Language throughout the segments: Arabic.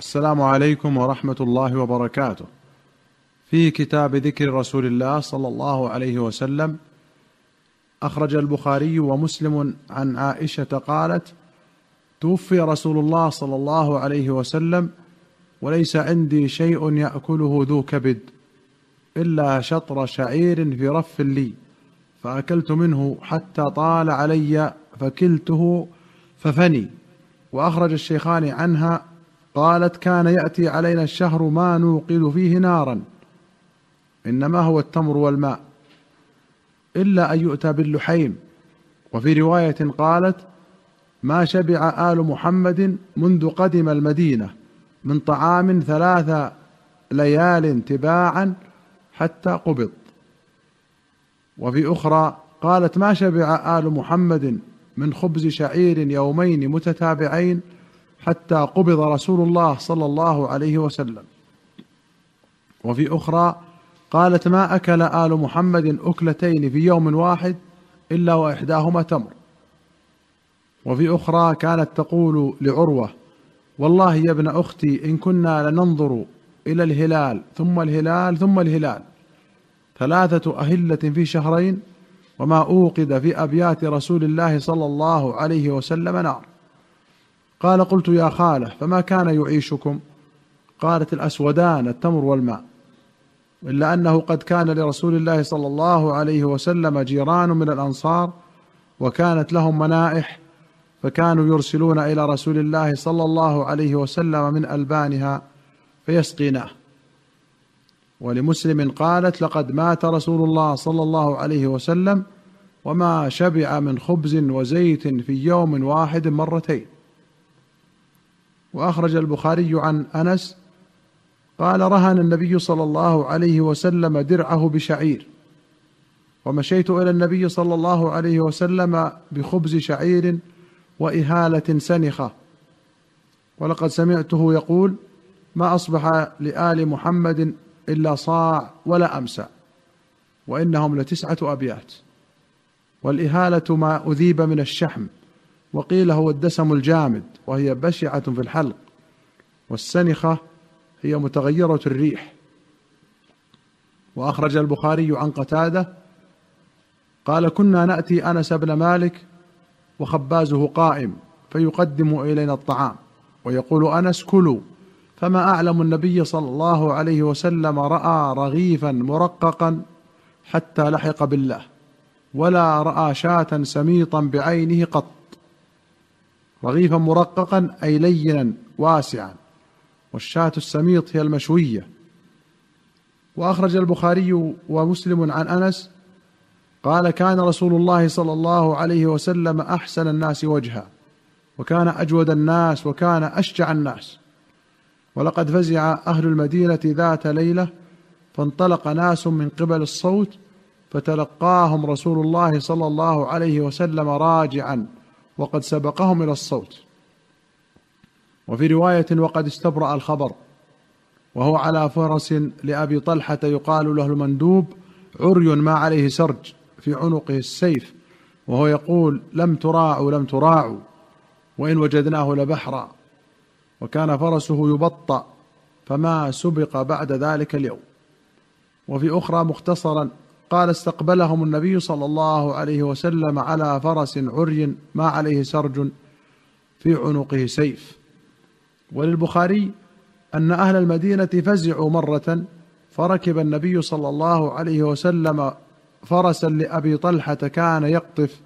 السلام عليكم ورحمة الله وبركاته. في كتاب ذكر رسول الله صلى الله عليه وسلم أخرج البخاري ومسلم عن عائشة قالت توفي رسول الله صلى الله عليه وسلم وليس عندي شيء يأكله ذو كبد إلا شطر شعير في رف لي فأكلت منه حتى طال علي فكلته ففني وأخرج الشيخان عنها قالت كان يأتي علينا الشهر ما نوقد فيه نارا. إنما هو التمر والماء. إلا أن يؤتى باللحيم. وفي رواية قالت ما شبع آل محمد منذ قدم المدينة من طعام ثلاث ليال تباعا حتى قبض. وفي أخرى قالت ما شبع آل محمد من خبز شعير يومين متتابعين حتى قبض رسول الله صلى الله عليه وسلم. وفي أخرى قالت ما أكل آل محمد أكلتين في يوم واحد إلا وإحداهما تمر. وفي أخرى كانت تقول لعروة والله يا ابن أختي إن كنا لننظر إلى الهلال ثم الهلال ثم الهلال. ثلاثة أهلة في شهرين وما أوقد في أبيات رسول الله صلى الله عليه وسلم نار. قال قلت يا خالة فما كان يعيشكم؟ قالت الأسودان التمر والماء. إلا أنه قد كان لرسول الله صلى الله عليه وسلم جيران من الأنصار وكانت لهم منائح فكانوا يرسلون إلى رسول الله صلى الله عليه وسلم من ألبانها فيسقيناه. ولمسلم قالت لقد مات رسول الله صلى الله عليه وسلم وما شبع من خبز وزيت في يوم واحد مرتين. وأخرج البخاري عن أنس قال رهن النبي صلى الله عليه وسلم درعه بشعير. ومشيت إلى النبي صلى الله عليه وسلم بخبز شعير وإهالة سنخة. ولقد سمعته يقول ما أصبح لآل محمد إلا صاع ولا أمسى وإنهم لتسعة أبيات. والإهالة ما أذيب من الشحم. وقيل هو الدسم الجامد وهي بشعة في الحلق والسنخة هي متغيرة الريح. وأخرج البخاري عن قتادة قال كنا نأتي أنس بن مالك وخبازه قائم فيقدم إلينا الطعام ويقول أنس كلوا. فما أعلم النبي صلى الله عليه وسلم رأى رغيفا مرققا حتى لحق بالله ولا رأى شاة سميطا بعينه قط. رغيفا مرققا أي لينا واسعا. والشاة السميط هي المشوية. وأخرج البخاري ومسلم عن أنس قال كان رسول الله صلى الله عليه وسلم أحسن الناس وجها وكان أجود الناس وكان أشجع الناس. ولقد فزع أهل المدينة ذات ليلة فانطلق ناس من قبل الصوت فتلقاهم رسول الله صلى الله عليه وسلم راجعا. وقد سبقهم إلى الصوت. وفي رواية وقد استبرأ الخبر وهو على فرس لأبي طلحة يقال له المندوب عري ما عليه سرج في عنقه السيف وهو يقول لم تراعوا لم تراعوا وإن وجدناه لبحرا وكان فرسه يبطأ فما سبق بعد ذلك اليوم وفي أخرى مختصرا قال استقبلهم النبي صلى الله عليه وسلم على فرس عري ما عليه سرج في عنقه سيف. وللبخاري أن أهل المدينة فزعوا مرة فركب النبي صلى الله عليه وسلم فرسا لأبي طلحة كان يقطف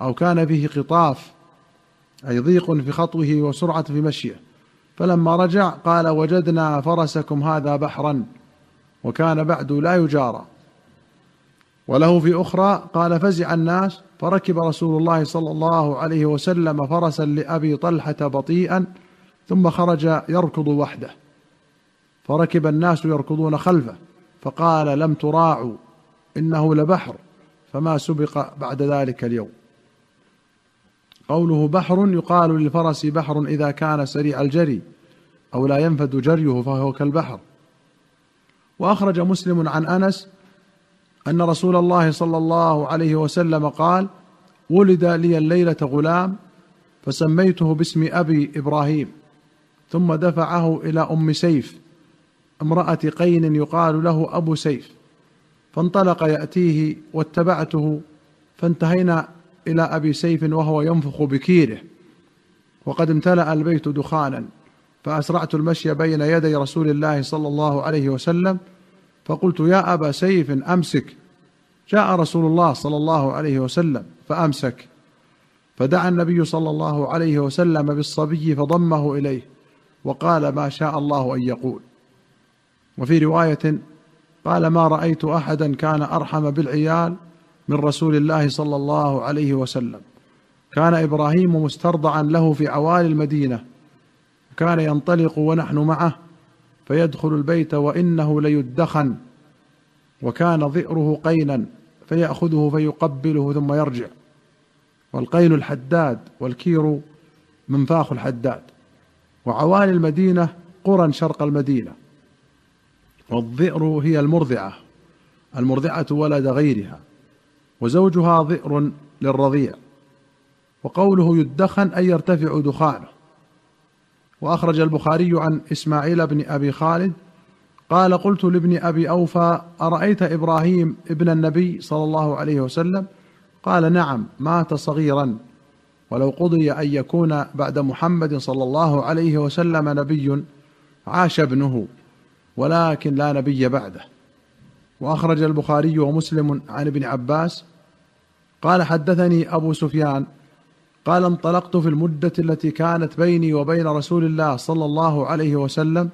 أو كان فيه قطاف أي ضيق في خطوه وسرعة في مشيه. فلما رجع قال وجدنا فرسكم هذا بحرا وكان بعد لا يجارى. وله في أخرى قال فزع الناس فركب رسول الله صلى الله عليه وسلم فرسا لأبي طلحة بطيئا ثم خرج يركض وحده. فركب الناس يركضون خلفه فقال لم تراعوا إنه لبحر فما سبق بعد ذلك اليوم. قوله بحر يقال للفرس بحر إذا كان سريع الجري أو لا ينفد جريه فهو كالبحر. وأخرج مسلم عن أنس أن رسول الله صلى الله عليه وسلم قال ولد لي الليلة غلام فسميته باسم أبي إبراهيم ثم دفعه إلى أم سيف امرأة قين يقال له أبو سيف فانطلق يأتيه واتبعته فانتهينا إلى أبي سيف وهو ينفخ بكيره وقد امتلأ البيت دخانا فأسرعت المشي بين يدي رسول الله صلى الله عليه وسلم فقلت يا أبا سيف أمسك. جاء رسول الله صلى الله عليه وسلم فأمسك. فدعا النبي صلى الله عليه وسلم بالصبي فضمه إليه وقال ما شاء الله أن يقول. وفي رواية قال ما رأيت أحدا كان أرحم بالعيال من رسول الله صلى الله عليه وسلم. كان إبراهيم مسترضعا له في عوالي المدينة. وكان ينطلق ونحن معه فيدخل البيت وإنه ليدخن وكان ظئره قينا فيأخذه فيقبله ثم يرجع والقين الحداد والكير منفاخ الحداد وعوالي المدينة قرى شرق المدينة والظئر هي المرضعة المرضعة ولد غيرها وزوجها ظئر للرضيع وقوله يدخن أي يرتفع دخانه. وأخرج البخاري عن إسماعيل بن أبي خالد قال قلت لابن أبي أوفى أرأيت إبراهيم ابن النبي صلى الله عليه وسلم؟ قال نعم مات صغيرا ولو قضي أن يكون بعد محمد صلى الله عليه وسلم نبي عاش ابنه ولكن لا نبي بعده. وأخرج البخاري ومسلم عن ابن عباس قال حدثني أبو سفيان قال انطلقت في المدة التي كانت بيني وبين رسول الله صلى الله عليه وسلم.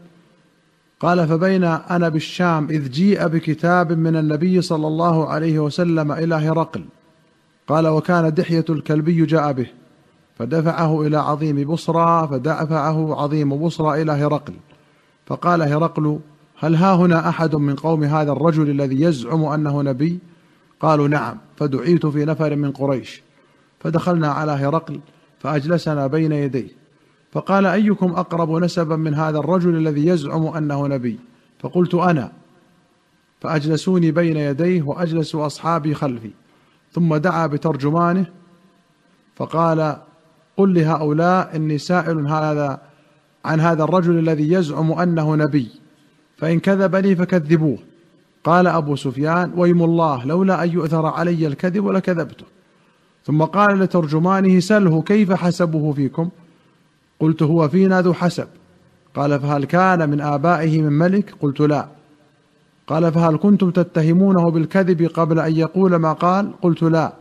قال فبين أنا بالشام إذ جيء بكتاب من النبي صلى الله عليه وسلم إلى هرقل. قال وكان دحية الكلبي جاء به فدفعه إلى عظيم بصرى فدفعه عظيم بصرى إلى هرقل. فقال هرقل هل ها هنا أحد من قوم هذا الرجل الذي يزعم أنه نبي؟ قالوا نعم فدعيت في نفر من قريش. فدخلنا على هرقل فأجلسنا بين يديه. فقال أيكم أقرب نسبا من هذا الرجل الذي يزعم أنه نبي؟ فقلت أنا. فأجلسوني بين يديه وأجلس أصحابي خلفي. ثم دعا بترجمانه فقال قل لهؤلاء إني سائل هذا عن هذا الرجل الذي يزعم أنه نبي. فإن كذبني فكذبوه. قال أبو سفيان ويم الله لولا أن يؤثر علي الكذب لكذبته. ثم قال لترجمانه سله كيف حسبه فيكم؟ قلت هو فينا ذو حسب. قال فهل كان من آبائه من ملك؟ قلت لا. قال فهل كنتم تتهمونه بالكذب قبل أن يقول ما قال؟ قلت لا.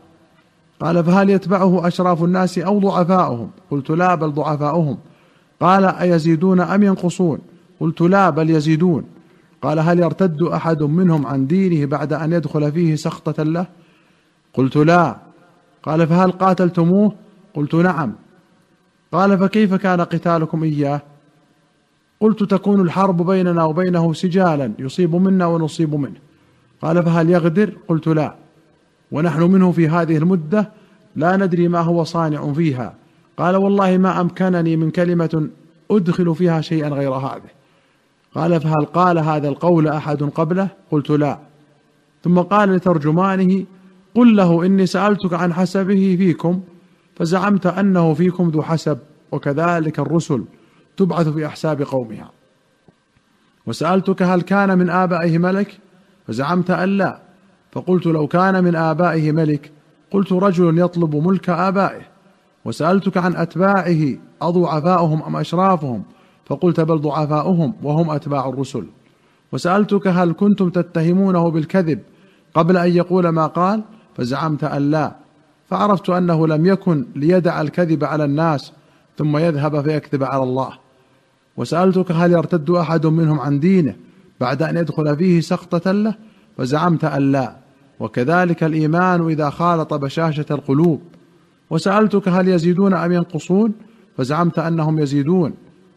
قال فهل يتبعه أشراف الناس أو ضعفاؤهم؟ قلت لا بل ضعفاؤهم. قال أيزيدون أم ينقصون؟ قلت لا بل يزيدون. قال هل يرتد أحد منهم عن دينه بعد أن يدخل فيه سخطة له؟ قلت لا. قال فهل قاتلتموه؟ قلت نعم. قال فكيف كان قتالكم إياه؟ قلت تكون الحرب بيننا وبينه سجالا يصيب منا ونصيب منه. قال فهل يغدر؟ قلت لا. ونحن منه في هذه المدة لا ندري ما هو صانع فيها. قال والله ما أمكنني من كلمة أدخل فيها شيئا غير هذه. قال فهل قال هذا القول أحد قبله؟ قلت لا. ثم قال لترجمانه قل له إني سألتك عن حسبه فيكم فزعمت أنه فيكم ذو حسب وكذلك الرسل تبعث في أحساب قومها. وسألتك هل كان من آبائه ملك؟ فزعمت أن لا. فقلت لو كان من آبائه ملك قلت رجل يطلب ملك آبائه. وسألتك عن أتباعه اضعفاؤهم أم أشرافهم؟ فقلت بل ضعفاؤهم وهم أتباع الرسل. وسألتك هل كنتم تتهمونه بالكذب قبل أن يقول ما قال؟ فزعمت أن لا. فعرفت أنه لم يكن ليدع الكذب على الناس ثم يذهب فيكذب على الله. وسألتك هل يرتد أحد منهم عن دينه بعد أن يدخل فيه سقطه له؟ فزعمت أن لا. وكذلك الإيمان إذا خالط بشاشة القلوب. وسألتك هل يزيدون أم ينقصون؟ فزعمت أنهم يزيدون.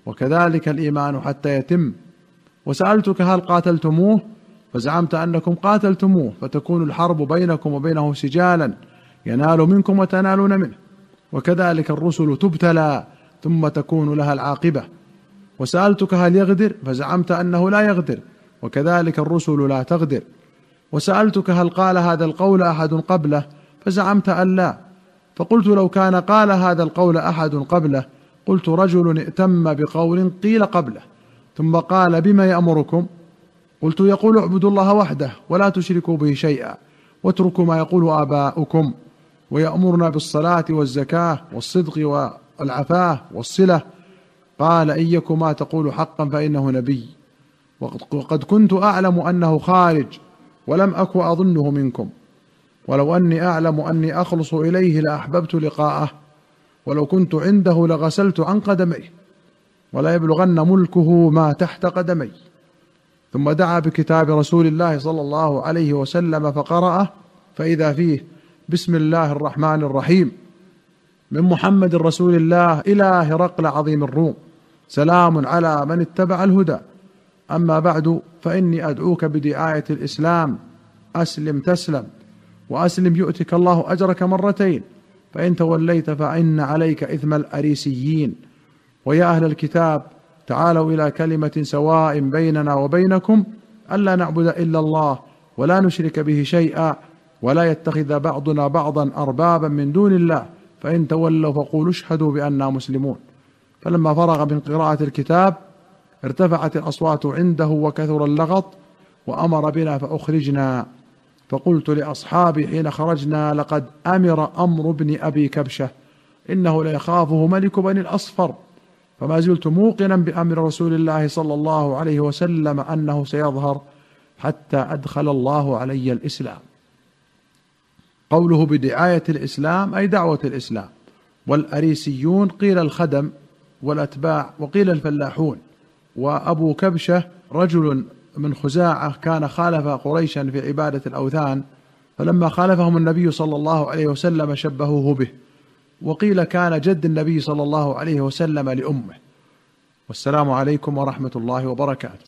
وكذلك الإيمان حتى يتم. وسألتك هل قاتلتموه؟ فزعمت أنكم قاتلتموه فتكون الحرب بينكم وبينه سجالا ينال منكم وتنالون منه. وكذلك الرسل تبتلى ثم تكون لها العاقبة. وسألتك هل يغدر؟ فزعمت أنه لا يغدر. وكذلك الرسل لا تغدر. وسألتك هل قال هذا القول أحد قبله؟ فزعمت أن لا. فقلت لو كان قال هذا القول أحد قبله قلت رجل ائتم بقول قيل قبله. ثم قال بما يأمركم؟ قلت يقول اعبدوا الله وحده ولا تشركوا به شيئا واتركوا ما يقول آباؤكم ويأمرنا بالصلاة والزكاة والصدق والعفاه والصلة. قال يك ما تقول حقا فإنه نبي. وقد كنت أعلم أنه خارج ولم اك أظنه منكم. ولو أني أعلم أني أخلص إليه لأحببت لقاءه. ولو كنت عنده لغسلت عن قدميه. ولا يبلغن ملكه ما تحت قدمي ثم دعا بكتاب رسول الله صلى الله عليه وسلم فقرأه فإذا فيه بسم الله الرحمن الرحيم من محمد رسول الله إلى هرقل عظيم الروم سلام على من اتبع الهدى. أما بعد فإني أدعوك بدعاية الإسلام أسلم تسلم وأسلم يؤتك الله أجرك مرتين فإن توليت فإن عليك إثم الأريسيين. ويا أهل الكتاب تعالوا إلى كلمة سواء بيننا وبينكم ألا نعبد إلا الله ولا نشرك به شيئا ولا يتخذ بعضنا بعضا أربابا من دون الله فإن تولوا فقولوا اشهدوا بأننا مسلمون. فلما فرغ من قراءة الكتاب ارتفعت الأصوات عنده وكثر اللغط وأمر بنا فأخرجنا. فقلت لأصحابي حين خرجنا لقد أمر أمر ابن أبي كبشة إنه ليخافه ملك بني الأصفر. فما زلت موقنا بأمر رسول الله صلى الله عليه وسلم أنه سيظهر حتى أدخل الله علي الإسلام. قوله بدعاية الإسلام أي دعوة الإسلام. والأريسيون قيل الخدم والأتباع وقيل الفلاحون. وأبو كبشة رجل من خزاعة كان خالف قريشا في عبادة الأوثان فلما خالفهم النبي صلى الله عليه وسلم شبهوه به. وقيل كان جد النبي صلى الله عليه وسلم لأمه. والسلام عليكم ورحمة الله وبركاته.